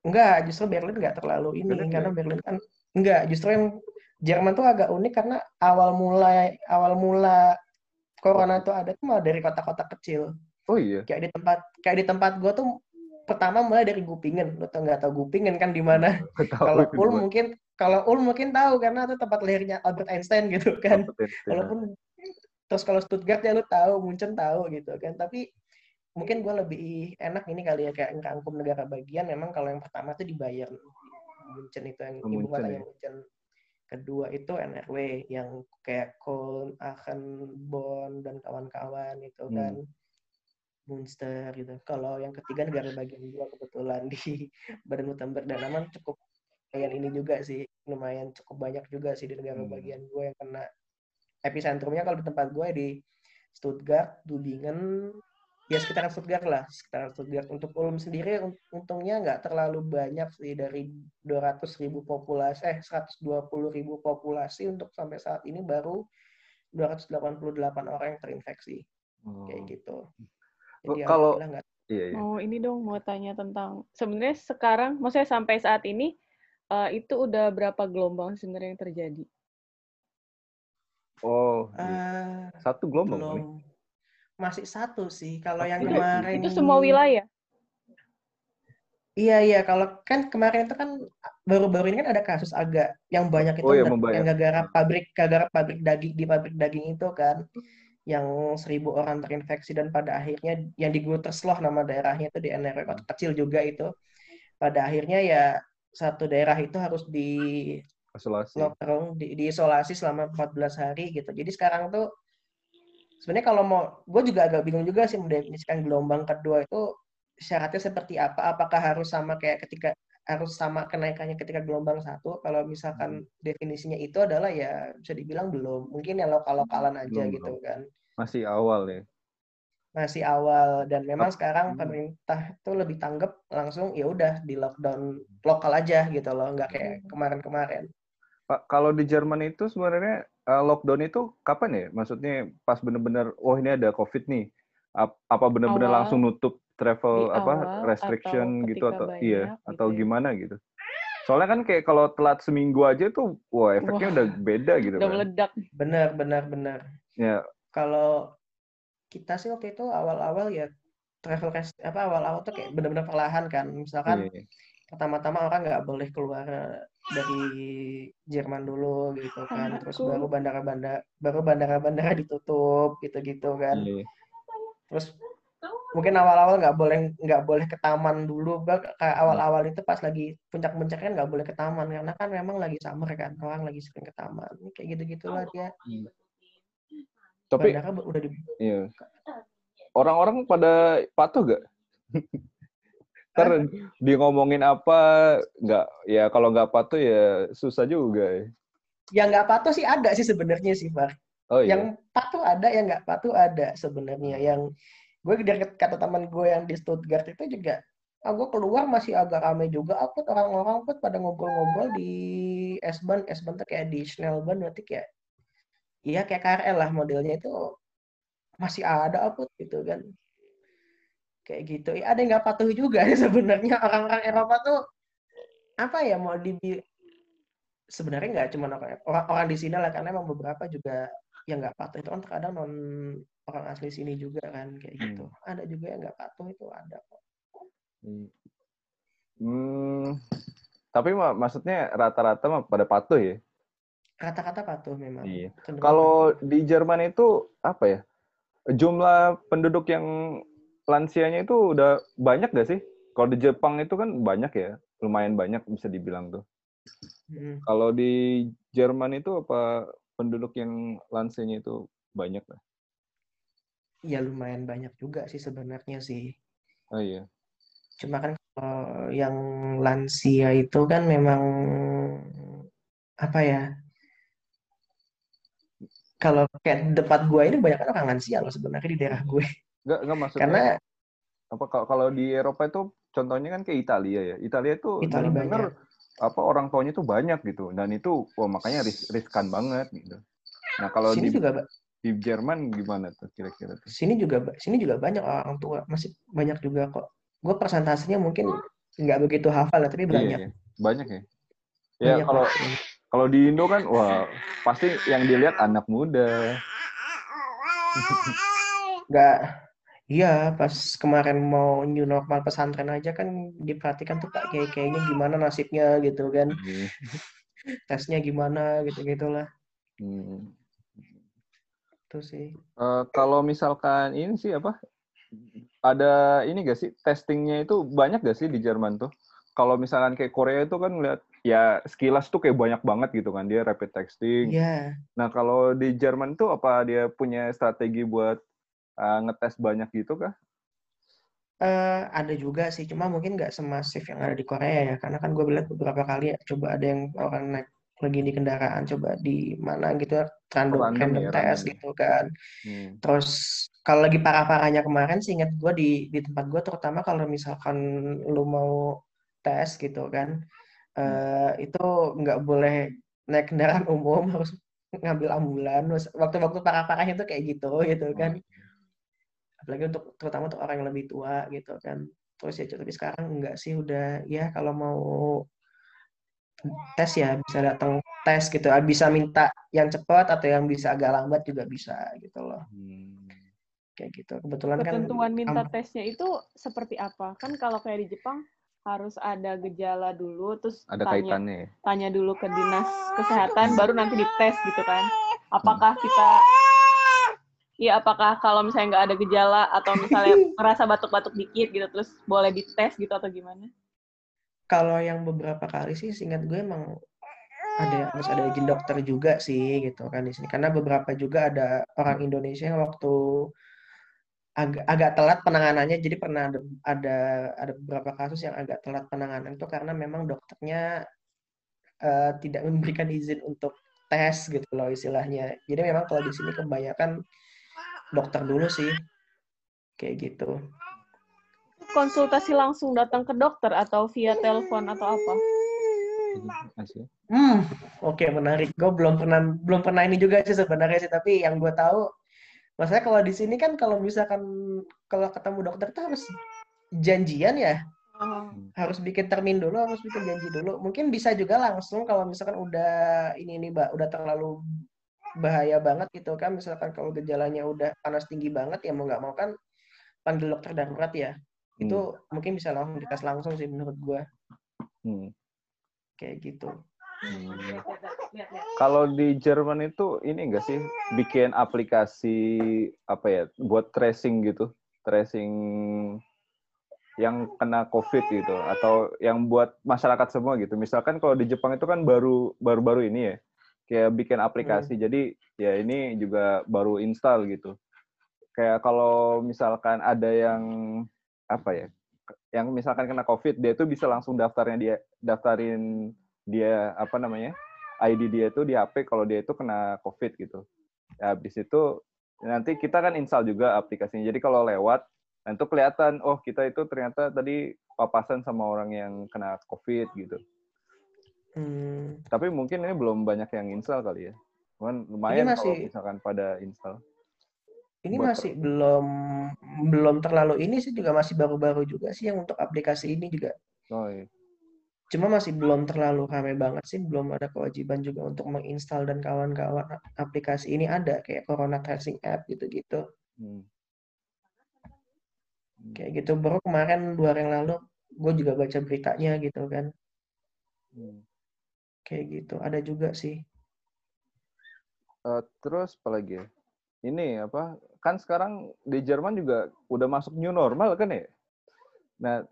Speaker 3: Enggak, justru Berlin nggak terlalu ini
Speaker 1: Berlin
Speaker 3: karena
Speaker 1: nggak?
Speaker 3: Berlin kan enggak, justru yang Jerman tuh agak unik karena awal mulai awal mula corona tuh ada tuh malah dari kota-kota kecil.
Speaker 1: Oh iya.
Speaker 3: Kayak di tempat kayak di tempat gua tuh pertama mulai dari Gupingen. Lu tau nggak tahu Gupingen kan di mana?
Speaker 1: Tahu
Speaker 3: Kalau
Speaker 1: mana.
Speaker 3: mungkin kalau Ulm mungkin tahu karena itu tempat lahirnya Albert Einstein gitu kan.
Speaker 1: Kompetensi.
Speaker 3: Walaupun terus kalau Stuttgart ya lu tahu, Munchen tahu gitu kan. Tapi mungkin gue lebih enak ini kali ya kayak ngerangkum negara bagian. Memang kalau yang pertama tuh di Bayern, Munchen itu yang
Speaker 1: Oh,
Speaker 3: ibu
Speaker 1: Munchen
Speaker 3: kotanya
Speaker 1: ya.
Speaker 3: Munchen. Kedua itu NRW yang kayak Köln, Aachen, Bonn dan kawan-kawan itu
Speaker 1: Hmm.
Speaker 3: Munster gitu. Kalau yang ketiga negara bagian gua kebetulan di [LAUGHS] Baden-Württemberg dan Aman cukup lumayan ini juga sih, lumayan cukup banyak juga sih di negara
Speaker 1: Hmm.
Speaker 3: bagian gue yang kena epicentrumnya kalau di tempat gue di Stuttgart, Dubingen, ya sekitaran Stuttgart lah, sekitaran Stuttgart. Untuk Ulm sendiri un- untungnya nggak terlalu banyak sih dari 200 ribu populasi, eh 120 ribu populasi untuk sampai saat ini baru 288 orang yang terinfeksi
Speaker 1: Oh.
Speaker 3: kayak gitu.
Speaker 1: Oh,
Speaker 3: Jadi
Speaker 1: kalau-
Speaker 3: nggak
Speaker 1: Iya, iya.
Speaker 2: Mau ini dong, mau tanya tentang sebenarnya sekarang, maksudnya sampai saat ini eh, itu udah berapa gelombang sebenarnya yang terjadi?
Speaker 1: Oh,
Speaker 3: eh,
Speaker 1: satu gelombang
Speaker 3: belum
Speaker 1: nih.
Speaker 3: masih satu sih. Kalau yang
Speaker 1: Itu-
Speaker 3: kemarin
Speaker 2: Itu semua wilayah.
Speaker 3: Iya iya kalau kan kemarin itu kan baru-baru ini kan ada kasus agak yang banyak itu
Speaker 1: Oh, iya,
Speaker 3: yang
Speaker 1: membayar.
Speaker 3: gara pabrik gara pabrik daging di pabrik daging itu kan yang seribu orang terinfeksi dan pada akhirnya yang di Gutersloh nama daerahnya itu di NRW kota kecil juga itu. Pada akhirnya ya satu daerah itu harus di
Speaker 1: Isolasi.
Speaker 3: lockdown di, diisolasi selama 14 hari gitu. Jadi sekarang tuh sebenarnya kalau mau gue juga agak bingung juga sih mendefinisikan gelombang kedua itu syaratnya seperti apa? Apakah harus sama kayak ketika harus sama kenaikannya ketika gelombang satu. Kalau misalkan definisinya itu adalah ya bisa dibilang belum. Mungkin ya lokal lokalan aja
Speaker 1: Belum,
Speaker 3: gitu kan.
Speaker 1: Masih awal ya.
Speaker 3: masih awal. Dan memang
Speaker 1: Tap-
Speaker 3: sekarang
Speaker 1: hmm.
Speaker 3: pemerintah itu lebih tanggap langsung ya udah di lockdown lokal aja gitu loh nggak kayak kemarin-kemarin.
Speaker 1: Pak, kalau di Jerman itu sebenarnya uh, lockdown itu kapan ya? Maksudnya pas bener-bener, oh ini ada COVID nih. Ap- Apa bener-bener langsung nutup travel
Speaker 2: Di
Speaker 1: apa
Speaker 2: awal
Speaker 1: restriction
Speaker 2: atau
Speaker 1: gitu atau
Speaker 2: banyak
Speaker 1: iya
Speaker 2: gitu
Speaker 1: atau
Speaker 2: ya?
Speaker 1: gimana gitu? Soalnya kan kayak kalau telat seminggu aja tuh, wah efeknya
Speaker 2: Wah,
Speaker 1: udah beda gitu
Speaker 2: Udah
Speaker 1: kan.
Speaker 2: meledak.
Speaker 3: benar benar benar
Speaker 1: Ya,
Speaker 3: kalau kita sih waktu itu awal-awal ya travel rest apa awal-awal tuh kayak benar-benar perlahan kan misalkan
Speaker 1: iya.
Speaker 3: pertama-tama orang nggak boleh keluar dari Jerman dulu gitu kan terus baru bandara-bandara baru bandara-bandara ditutup gitu-gitu kan
Speaker 1: Iya.
Speaker 3: terus mungkin awal-awal nggak boleh nggak boleh ke taman dulu kayak awal-awal itu pas lagi puncak-puncaknya nggak boleh ke taman karena kan memang lagi summer kan orang lagi sering ke taman kayak gitu gitulah dia
Speaker 1: Tapi
Speaker 3: bandara udah di
Speaker 1: iya. Orang-orang pada patuh gak? [LAUGHS] Ntar dia ngomongin apa nggak ya kalau nggak patuh ya susah juga ya.
Speaker 3: yang nggak patuh sih ada sih sebenarnya sih Far.
Speaker 1: Oh iya.
Speaker 3: yang patuh ada yang nggak patuh ada sebenarnya yang gue dari kata teman gue yang di Stuttgart itu juga ah gue keluar masih agak ramai juga aku orang-orang pun pada ngobrol-ngobrol di S-Bahn. S-Bahn tuh kayak di Schnellbahn berarti kayak iya kayak KRL lah modelnya itu. Masih ada apa gitu kan. Kayak gitu. Ya, ada yang nggak patuh juga [LAUGHS] sebenarnya. Orang-orang Eropa tuh apa ya mau dibi sebenarnya nggak cuma orang, orang orang di sini lah karena emang beberapa juga yang nggak patuh. Itu kan terkadang non orang asli sini juga kan kayak gitu ada juga yang nggak patuh itu ada kok
Speaker 1: Hmm, tapi mak- maksudnya rata-rata mah pada patuh ya.
Speaker 3: kata-kata patuh memang
Speaker 1: Iya. Kalau di Jerman itu apa ya? Jumlah penduduk yang lansianya itu udah banyak gak sih? Kalau di Jepang itu kan banyak ya, lumayan banyak bisa dibilang tuh.
Speaker 3: Mm.
Speaker 1: Kalau di Jerman itu apa penduduk yang lansianya itu banyak lah?
Speaker 3: Ya lumayan banyak juga sih sebenarnya sih
Speaker 1: Oh iya.
Speaker 3: cuma kan kalau yang lansia itu kan memang apa ya kalau kayak depan gue ini banyak orang lansia loh sebenarnya di daerah gue
Speaker 1: Enggak, enggak maksudnya
Speaker 3: karena
Speaker 1: apa kalau di Eropa itu contohnya kan kayak Italia ya. Italia itu
Speaker 3: banyak.
Speaker 1: apa orang tuanya tuh banyak gitu dan itu wah makanya ris riskan banget gitu. Nah, kalau
Speaker 3: sini
Speaker 1: di
Speaker 3: juga
Speaker 1: di Jerman gimana tuh kira-kira
Speaker 3: sini juga sini juga banyak orang tua masih banyak juga kok gue persentasenya mungkin nggak begitu hafal ya tapi
Speaker 1: Iya,
Speaker 3: banyak
Speaker 1: iya. Banyak ya. Ya
Speaker 3: banyak
Speaker 1: kalau
Speaker 3: lah.
Speaker 1: kalau di Indo kan wah pasti yang dilihat anak muda.
Speaker 3: nggak iya pas kemarin mau new normal pesantren aja kan diperhatikan tuh pak kayak kayaknya gimana nasibnya gitu kan
Speaker 1: Iya. [LAUGHS]
Speaker 3: tesnya gimana gitu gitulah
Speaker 1: Hmm.
Speaker 3: Itu sih
Speaker 1: Eh, kalau misalkan ini sih apa? Ada ini gak sih testingnya itu banyak gak sih di Jerman tuh? Kalau misalkan kayak Korea itu kan lihat ya sekilas tuh kayak banyak banget gitu kan dia rapid testing.
Speaker 3: iya
Speaker 1: Nah kalau di Jerman tuh apa dia punya strategi buat uh, ngetes banyak gitu kah?
Speaker 3: Eh, ada juga sih cuma mungkin nggak semasif yang ada di Korea ya karena kan gue lihat beberapa kali ya, coba ada yang orang naik lagi di kendaraan coba di mana gitu random
Speaker 1: Random
Speaker 3: random
Speaker 1: ya,
Speaker 3: tes
Speaker 1: random.
Speaker 3: gitu kan.
Speaker 1: Hmm.
Speaker 3: Terus kalau lagi parah-parahnya kemarin sih ingat gue di di tempat gue terutama kalau misalkan lu mau tes gitu kan eh itu nggak boleh naik kendaraan umum [LAUGHS] harus ngambil ambulan. Waktu-waktu parah-parahnya tuh kayak gitu gitu kan. apalagi untuk terutama untuk orang yang lebih tua gitu kan. Terus ya tapi sekarang enggak sih udah ya kalau mau tes ya bisa datang tes gitu bisa minta yang cepat atau yang bisa agak lambat juga bisa gitu loh
Speaker 1: Hmm.
Speaker 3: kayak gitu kebetulan kan
Speaker 2: Ketentuan minta
Speaker 3: am-
Speaker 2: tesnya itu seperti apa? Kan kalau kayak di Jepang harus ada gejala dulu, terus
Speaker 1: Ada
Speaker 2: tanya
Speaker 1: kaitannya ya?
Speaker 2: tanya dulu ke dinas kesehatan, baru nanti dites gitu kan. Apakah kita ya apakah kalau misalnya nggak ada gejala atau misalnya [LAUGHS] merasa batuk-batuk dikit gitu terus boleh dites gitu atau gimana?
Speaker 3: Kalau yang beberapa kali sih singkat gue emang ada harus ada izin dokter juga sih gitu kan di sini. Karena beberapa juga ada orang Indonesia yang waktu agak agak telat penanganannya. Jadi pernah ada ada ada beberapa kasus yang agak telat penanganan itu karena memang dokternya uh, tidak memberikan izin untuk tes gitu loh istilahnya. Jadi memang kalau di sini kebanyakan dokter dulu sih kayak gitu
Speaker 2: konsultasi langsung datang ke dokter atau via telepon atau apa
Speaker 3: Hmm, oke okay, menarik. Gue belum pernah belum pernah ini juga sih sebenarnya sih, tapi yang gue tahu, maksudnya kalau di sini kan kalau misalkan kalau ketemu dokter tuh harus janjian ya, hmm. harus bikin termin dulu, harus bikin janji dulu. Mungkin bisa juga langsung kalau misalkan udah ini ini mbak, udah terlalu bahaya banget gitu kan, misalkan kalau gejalanya udah panas tinggi banget ya mau nggak mau kan panggil dokter darurat ya. Itu hmm. mungkin bisa langsung dites langsung sih menurut gue. Hmm kayak gitu. Hmm.
Speaker 1: Kalau di Jerman itu ini enggak sih bikin aplikasi apa ya buat tracing gitu, tracing yang kena COVID gitu atau yang buat masyarakat semua gitu. Misalkan kalau di Jepang itu kan baru baru-baru ini ya, kayak bikin aplikasi. Hmm. Jadi ya ini juga baru install gitu. Kayak kalau misalkan ada yang apa ya, yang misalkan kena COVID, dia itu bisa langsung daftarnya dia daftarin dia apa namanya ID dia itu di HP kalau dia itu kena COVID gitu. Ya, habis itu nanti kita kan install juga aplikasinya. Jadi kalau lewat, nanti kelihatan, oh kita itu ternyata tadi papasan sama orang yang kena COVID gitu. Hmm. Tapi mungkin ini belum banyak yang install kali ya. Cuman lumayan masih, kalau misalkan pada install.
Speaker 3: Ini masih belum belum terlalu ini sih juga masih baru-baru juga sih yang untuk aplikasi ini juga. Oh iya. Cuma masih belum terlalu ramai banget sih, belum ada kewajiban juga untuk menginstal dan kawan-kawan aplikasi ini ada kayak Corona Tracing App gitu-gitu. Hmm. hmm. Kayak gitu baru kemarin dua hari yang lalu gue juga baca beritanya gitu kan. Hmm. Kayak gitu ada juga sih.
Speaker 1: Uh, terus apalagi ya? Ini apa kan sekarang di Jerman juga udah masuk new normal kan ya. Nah,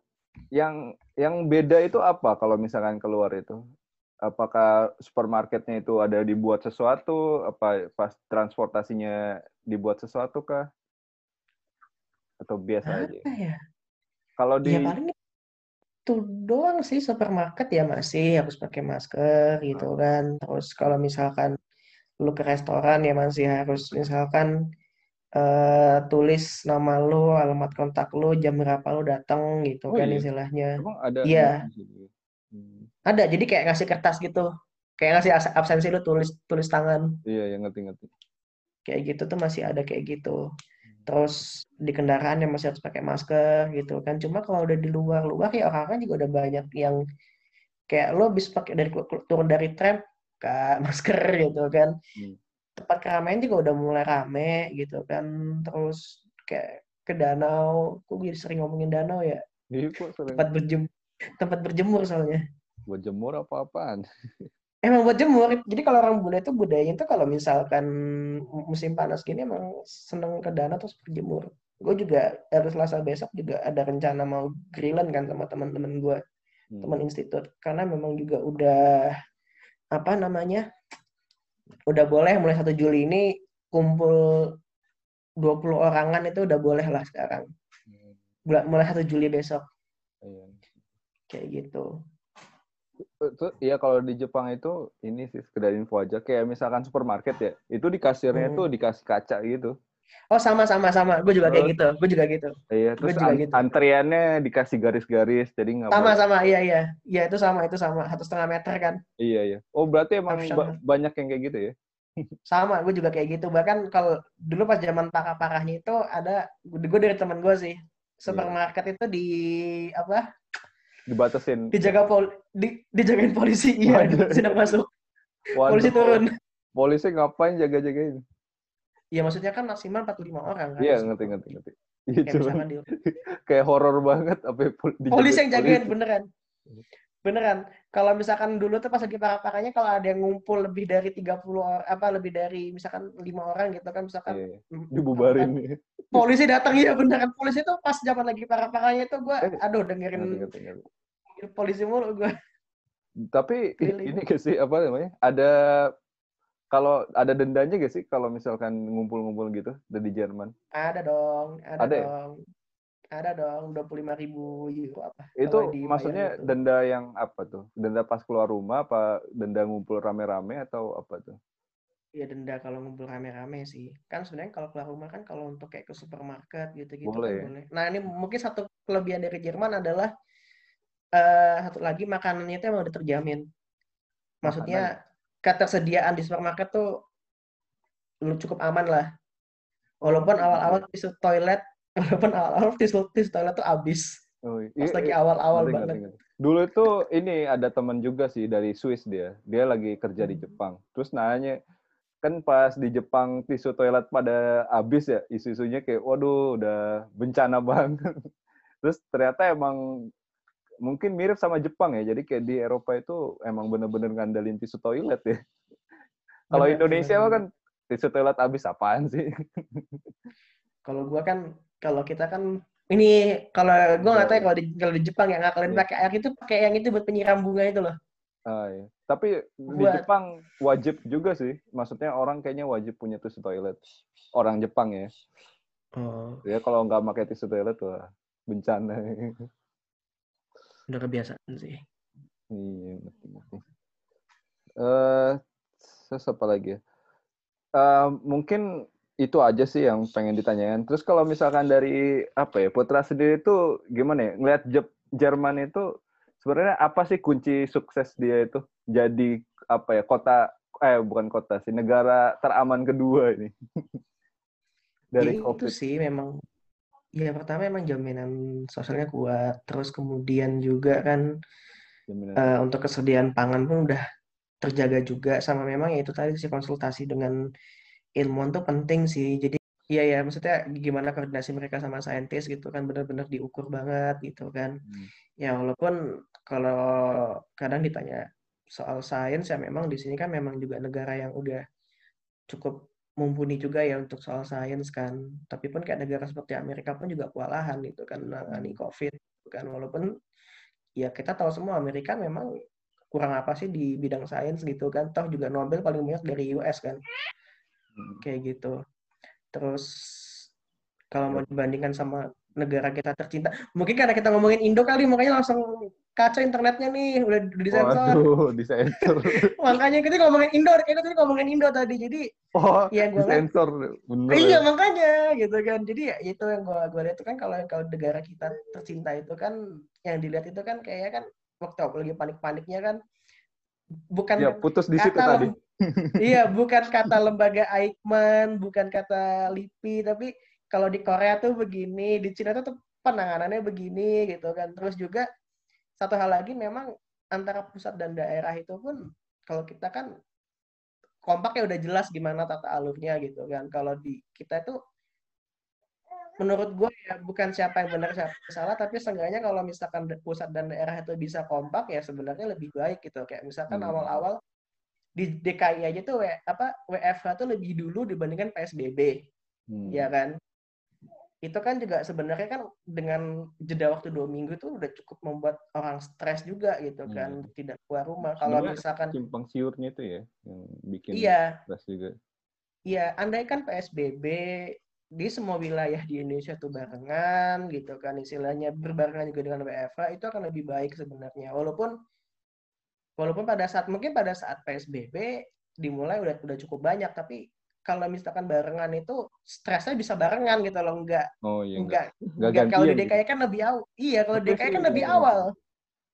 Speaker 1: yang yang beda itu apa kalau misalkan keluar itu? Apakah supermarketnya itu ada dibuat sesuatu? Apa pas transportasinya dibuat sesuatu kah? Atau biasa apa aja? Ya? Kalau di ya, paling
Speaker 3: itu doang sih supermarket ya masih harus pakai masker gitu ah. kan. Terus kalau misalkan lu ke restoran ya masih harus misalkan uh, tulis nama lu, alamat kontak lu, jam berapa lu datang gitu oh, kan iya? istilahnya. Emang ada? Iya. Hmm. Ada, jadi kayak ngasih kertas gitu. Kayak ngasih absensi lu tulis tulis tangan.
Speaker 1: Iya, yang ngerti-ngerti.
Speaker 3: Kayak gitu tuh masih ada kayak gitu. Terus di kendaraan yang masih harus pakai masker gitu kan. Cuma kalau udah di luar-luar ya orang-orang juga udah banyak yang kayak lo bisa pakai dari turun dari tram ke [LAUGHS] masker gitu kan. Hmm tempat keramaian juga udah mulai rame gitu kan. Terus kayak ke danau kok jadi sering ngomongin danau ya? Iya, tempat berjemur tempat berjemur soalnya.
Speaker 1: Buat jemur apa apaan? [LAUGHS]
Speaker 3: Emang buat jemur. Jadi kalau orang bule itu budayanya itu kalau misalkan musim panas gini emang seneng ke danau terus berjemur. Gue juga harus selasa besok juga ada rencana mau grillan kan sama teman-teman gue. Hmm. teman institut. Karena memang juga udah apa namanya udah boleh mulai satu Juli ini kumpul 20 orangan itu udah boleh lah sekarang. Hmm. Mulai satu Juli besok. Iya. Kayak gitu.
Speaker 1: Itu ya kalau di Jepang itu ini sih sekedar info aja kayak misalkan supermarket ya, itu di kasirnya hmm. tuh dikasih kaca gitu.
Speaker 3: Oh sama sama sama, gue juga kayak gitu, gue juga gitu.
Speaker 1: Iya, terus juga an gitu. antriannya dikasih garis-garis, jadi nggak.
Speaker 3: Sama sama, iya iya, iya itu sama itu sama satu setengah meter kan.
Speaker 1: Iya iya. Oh berarti emang ba banyak yang kayak gitu ya? [LAUGHS]
Speaker 3: sama gue juga kayak gitu bahkan kalau dulu pas zaman parah parahnya itu ada gue dari teman gue sih supermarket yeah. itu di apa
Speaker 1: dibatasin
Speaker 3: dijaga pol di dijagain polisi iya sedang [LAUGHS] masuk Waduh. polisi turun
Speaker 1: polisi ngapain jaga-jagain
Speaker 3: Iya maksudnya kan maksimal 45 orang kan.
Speaker 1: Iya ngerti ngerti ngerti. Iya kayak, [LAUGHS] kayak horor banget apa
Speaker 3: polisi yang jagain beneran. beneran kalau misalkan dulu tuh pas lagi parah-parahnya kalau ada yang ngumpul lebih dari 30 orang apa lebih dari misalkan lima orang gitu kan misalkan
Speaker 1: Iya,
Speaker 3: mm,
Speaker 1: dibubarin nih.
Speaker 3: polisi datang iya beneran polisi tuh pas zaman lagi parah-parahnya itu gue
Speaker 1: Eh,
Speaker 3: aduh dengerin
Speaker 1: Ngerti, ngerti, ngerti.
Speaker 3: polisi mulu gue
Speaker 1: Tapi
Speaker 3: Keliling.
Speaker 1: ini gak sih apa namanya? Ada kalau ada dendanya gak sih kalau misalkan ngumpul-ngumpul gitu dari Jerman?
Speaker 3: ada dong ada,
Speaker 1: Ada ya?
Speaker 3: dong ada dong 25 ribu euro apa
Speaker 1: Itu
Speaker 3: di
Speaker 1: maksudnya
Speaker 3: itu.
Speaker 1: denda yang apa tuh? Denda pas keluar rumah apa denda ngumpul rame-rame atau apa tuh?
Speaker 3: Iya denda kalau ngumpul rame-rame sih. Kan sebenarnya kalau keluar rumah kan kalau untuk kayak ke supermarket gitu-gitu
Speaker 1: Boleh.
Speaker 3: kan boleh. Nah ini mungkin satu kelebihan dari Jerman adalah eh satu lagi makanannya itu emang udah terjamin. Maksudnya ketersediaan di supermarket tuh lu cukup aman lah. Walaupun
Speaker 1: Oh,
Speaker 3: awal-awal tisu toilet, [LAUGHS] walaupun awal-awal tisu, tisu toilet tuh habis.
Speaker 1: Oh,
Speaker 3: Pas
Speaker 1: iya,
Speaker 3: lagi
Speaker 1: iya.
Speaker 3: awal-awal banget.
Speaker 1: ngerti, ngerti. Dulu itu ini ada teman juga sih dari Swiss dia. Dia lagi kerja di
Speaker 3: Hmm.
Speaker 1: Jepang. Terus nanya, kan pas di Jepang tisu toilet pada habis ya, isu-isunya kayak waduh udah bencana [LAUGHS] banget. Terus ternyata emang mungkin mirip sama Jepang ya. Jadi kayak di Eropa itu emang bener-bener ngandelin tisu toilet ya. [LAUGHS] Kalau Indonesia
Speaker 3: bener,
Speaker 1: mah kan tisu toilet habis apaan sih? [LAUGHS]
Speaker 3: Kalau gua kan, kalau kita kan ini kalau gua nggak tahu ya kalau di kalau di Jepang yang ngakalin
Speaker 1: Iya.
Speaker 3: pakai air itu pakai yang itu buat penyiram bunga itu loh.
Speaker 1: Ah, iya. Tapi di
Speaker 3: Buat-
Speaker 1: Jepang wajib juga sih. Maksudnya orang kayaknya wajib punya tisu toilet. Orang Jepang ya.
Speaker 3: Oh,
Speaker 1: Ya kalau nggak pakai tisu toilet wah bencana. [LAUGHS]
Speaker 3: udah kebiasaan sih.
Speaker 1: iya, ngerti ngerti. Eh, terus apa lagi ya? Eh, mungkin itu aja sih yang pengen ditanyain. Terus kalau misalkan dari apa ya Putra sendiri itu gimana ya? Ngelihat Jerman itu sebenarnya apa sih kunci sukses dia itu jadi apa ya kota eh bukan kota sih negara teraman kedua ini [LAUGHS] dari
Speaker 3: Ya itu
Speaker 1: COVID.
Speaker 3: sih memang ya pertama emang jaminan sosialnya kuat, terus kemudian juga kan
Speaker 1: Jaminan.
Speaker 3: eh, untuk kesediaan pangan pun udah terjaga juga sama memang ya itu tadi sih konsultasi dengan ilmuwan tuh penting sih. Jadi iya ya maksudnya gimana koordinasi mereka sama saintis gitu kan benar-benar diukur banget gitu kan.
Speaker 1: Hmm.
Speaker 3: Ya walaupun kalau kadang ditanya soal sains ya memang di sini kan memang juga negara yang udah cukup mumpuni juga ya untuk soal sains kan. Tapi pun kayak negara seperti Amerika pun juga kewalahan gitu kan menangani COVID gitu kan. Walaupun ya kita tahu semua Amerika memang kurang apa sih di bidang sains gitu kan. Toh juga Nobel paling banyak dari US kan.
Speaker 1: Hmm.
Speaker 3: Kayak gitu. Terus kalau mau dibandingkan sama negara kita tercinta, mungkin karena kita ngomongin Indo kali makanya langsung kacau internetnya nih, udah disensor.
Speaker 1: Waduh, disensor. [LAUGHS]
Speaker 3: Makanya kita ngomongin Indo, kita tadi ngomongin Indo tadi. Jadi
Speaker 1: Oh,
Speaker 3: ya liat,
Speaker 1: disensor bener.
Speaker 3: iya
Speaker 1: ya.
Speaker 3: makanya gitu kan. Jadi ya itu yang gue gue lihat itu kan kalau kalau negara kita tercinta itu kan yang dilihat itu kan kayaknya kan waktu lagi panik-paniknya kan bukan
Speaker 1: Ya, putus di situ tadi. [LAUGHS]
Speaker 3: iya bukan kata lembaga Aikman, bukan kata LIPI, tapi kalau di Korea tuh begini, di Cina tuh penanganannya begini gitu kan. Terus juga satu hal lagi memang antara pusat dan daerah itu pun kalau kita kan kompaknya udah jelas gimana tata alurnya gitu kan. Kalau di kita itu menurut gue ya bukan siapa yang benar siapa yang salah tapi seenggaknya kalau misalkan pusat dan daerah itu bisa kompak ya sebenarnya lebih baik gitu kayak misalkan
Speaker 1: Hmm.
Speaker 3: awal-awal di DKI aja tuh W- apa WFH tuh lebih dulu dibandingkan PSBB
Speaker 1: Hmm.
Speaker 3: ya kan itu kan juga sebenarnya kan dengan jeda waktu dua minggu tuh udah cukup membuat orang stres juga gitu
Speaker 1: Iya.
Speaker 3: kan tidak keluar rumah kalau misalkan
Speaker 1: simpang siurnya itu ya yang bikin
Speaker 3: iya
Speaker 1: stres juga.
Speaker 3: Iya, andai kan PSBB di semua wilayah di Indonesia tuh barengan gitu kan istilahnya berbarengan juga dengan WFH itu akan lebih baik sebenarnya. Walaupun walaupun pada saat mungkin pada saat PSBB dimulai udah udah cukup banyak tapi kalau misalkan barengan itu stresnya bisa barengan gitu loh enggak
Speaker 1: Oh iya
Speaker 3: enggak
Speaker 1: enggak. Enggak
Speaker 3: enggak kalau di
Speaker 1: gantian gitu.
Speaker 3: DKI kan lebih awal. Iya, kalau di DKI kan lebih
Speaker 1: iya.
Speaker 3: awal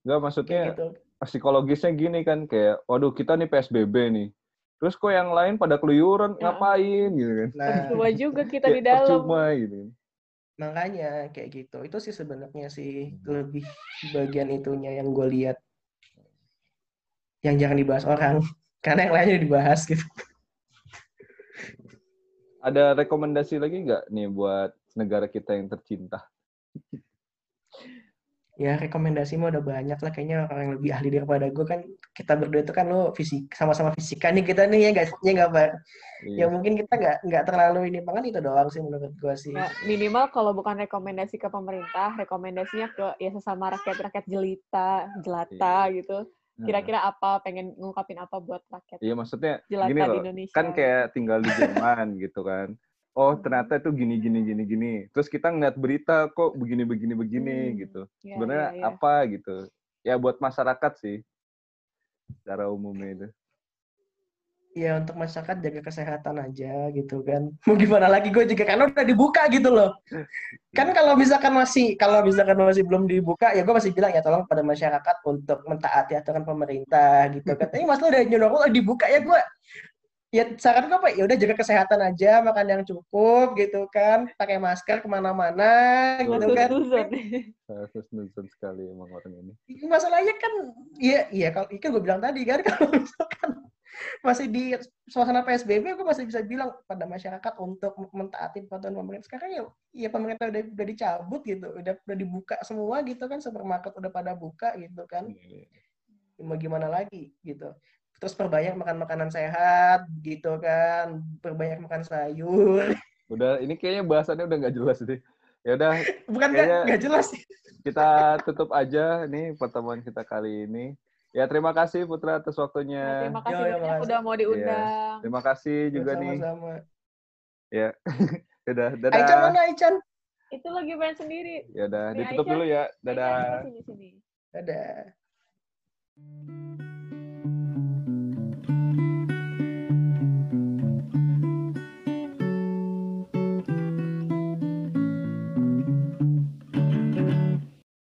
Speaker 1: Enggak maksudnya
Speaker 3: kayak gitu.
Speaker 1: psikologisnya gini kan kayak waduh kita nih PSBB nih. Terus kok yang lain pada keluyuran
Speaker 2: Ya.
Speaker 1: ngapain gitu kan.
Speaker 3: Nah,
Speaker 2: Percuma juga [LAUGHS] kita di dalam.
Speaker 1: percuma gitu.
Speaker 3: makanya kayak gitu. Itu sih sebenarnya sih
Speaker 1: Hmm.
Speaker 3: lebih bagian itunya yang gue lihat. Yang jangan dibahas orang. [LAUGHS] Karena yang lainnya dibahas gitu.
Speaker 1: Ada rekomendasi lagi nggak nih buat negara kita yang tercinta? [LAUGHS]
Speaker 3: ya rekomendasi mah udah banyak lah kayaknya orang yang lebih ahli daripada gue kan kita berdua itu kan lo fisik sama-sama fisika nih kita nih ya nggak ya nggak pak
Speaker 1: Iya.
Speaker 3: ya mungkin kita nggak nggak terlalu ini banget itu doang sih menurut gue sih
Speaker 2: Ya, minimal kalau bukan rekomendasi ke pemerintah, rekomendasinya ke ya sesama rakyat-rakyat jelita, jelata gitu. Kira-kira apa, pengen ngungkapin apa buat rakyat
Speaker 1: Iya maksudnya
Speaker 2: jelata
Speaker 1: gini
Speaker 2: di
Speaker 1: loh.
Speaker 2: Indonesia.
Speaker 1: Kan kayak tinggal di Jerman [LAUGHS] gitu kan. Oh
Speaker 2: Hmm.
Speaker 1: ternyata itu gini gini gini gini. Terus kita ngeliat berita kok begini begini begini
Speaker 2: Hmm,
Speaker 1: gitu.
Speaker 2: Ya,
Speaker 1: Sebenarnya
Speaker 2: ya, ya.
Speaker 1: apa gitu? Ya buat masyarakat sih. Secara umumnya itu.
Speaker 3: Ya untuk masyarakat jaga kesehatan aja gitu kan. [LAUGHS] Mau gimana lagi gue juga karena udah dibuka gitu loh. Kan kalau misalkan masih kalau misalkan masih belum dibuka ya gue masih bilang ya tolong pada masyarakat untuk mentaati aturan pemerintah gitu kan. Tapi mas lo udah nyuruh dibuka ya gue ya saran gue apa? Ya udah jaga kesehatan aja makan yang cukup gitu kan. Pakai masker ke mana-mana gitu kan.
Speaker 1: Saya nuzon sekali emang orang ini.
Speaker 3: masalahnya kan iya iya kalau kan gue bilang tadi kan [LAUGHS] kalau misalkan masih di suasana PSBB gue masih bisa bilang pada masyarakat untuk mentaati peraturan pemerintah. Sekarang ya ya pemerintah udah udah dicabut gitu udah udah dibuka semua gitu kan supermarket udah pada buka gitu kan. Mau gimana lagi gitu. Terus perbanyak makan makanan sehat gitu kan perbanyak makan sayur.
Speaker 1: Udah ini kayaknya bahasannya udah nggak jelas deh. Ya udah
Speaker 3: bukan nggak jelas sih.
Speaker 1: kita tutup aja nih pertemuan kita kali ini. Ya terima kasih Putra atas
Speaker 2: Ya,
Speaker 1: waktunya.
Speaker 2: terima kasih
Speaker 3: Yo, yo,
Speaker 2: banyak udah mau diundang.
Speaker 1: Terima kasih juga nih.
Speaker 3: sama-sama
Speaker 1: Ya. Udah, [LAUGHS]
Speaker 3: Aichan
Speaker 1: dadah.
Speaker 3: mana Aichan
Speaker 2: Itu lagi main sendiri.
Speaker 1: Ya udah, ditutup
Speaker 2: Aisyah.
Speaker 1: dulu ya. Dadah.
Speaker 2: sini, sini.
Speaker 3: dadah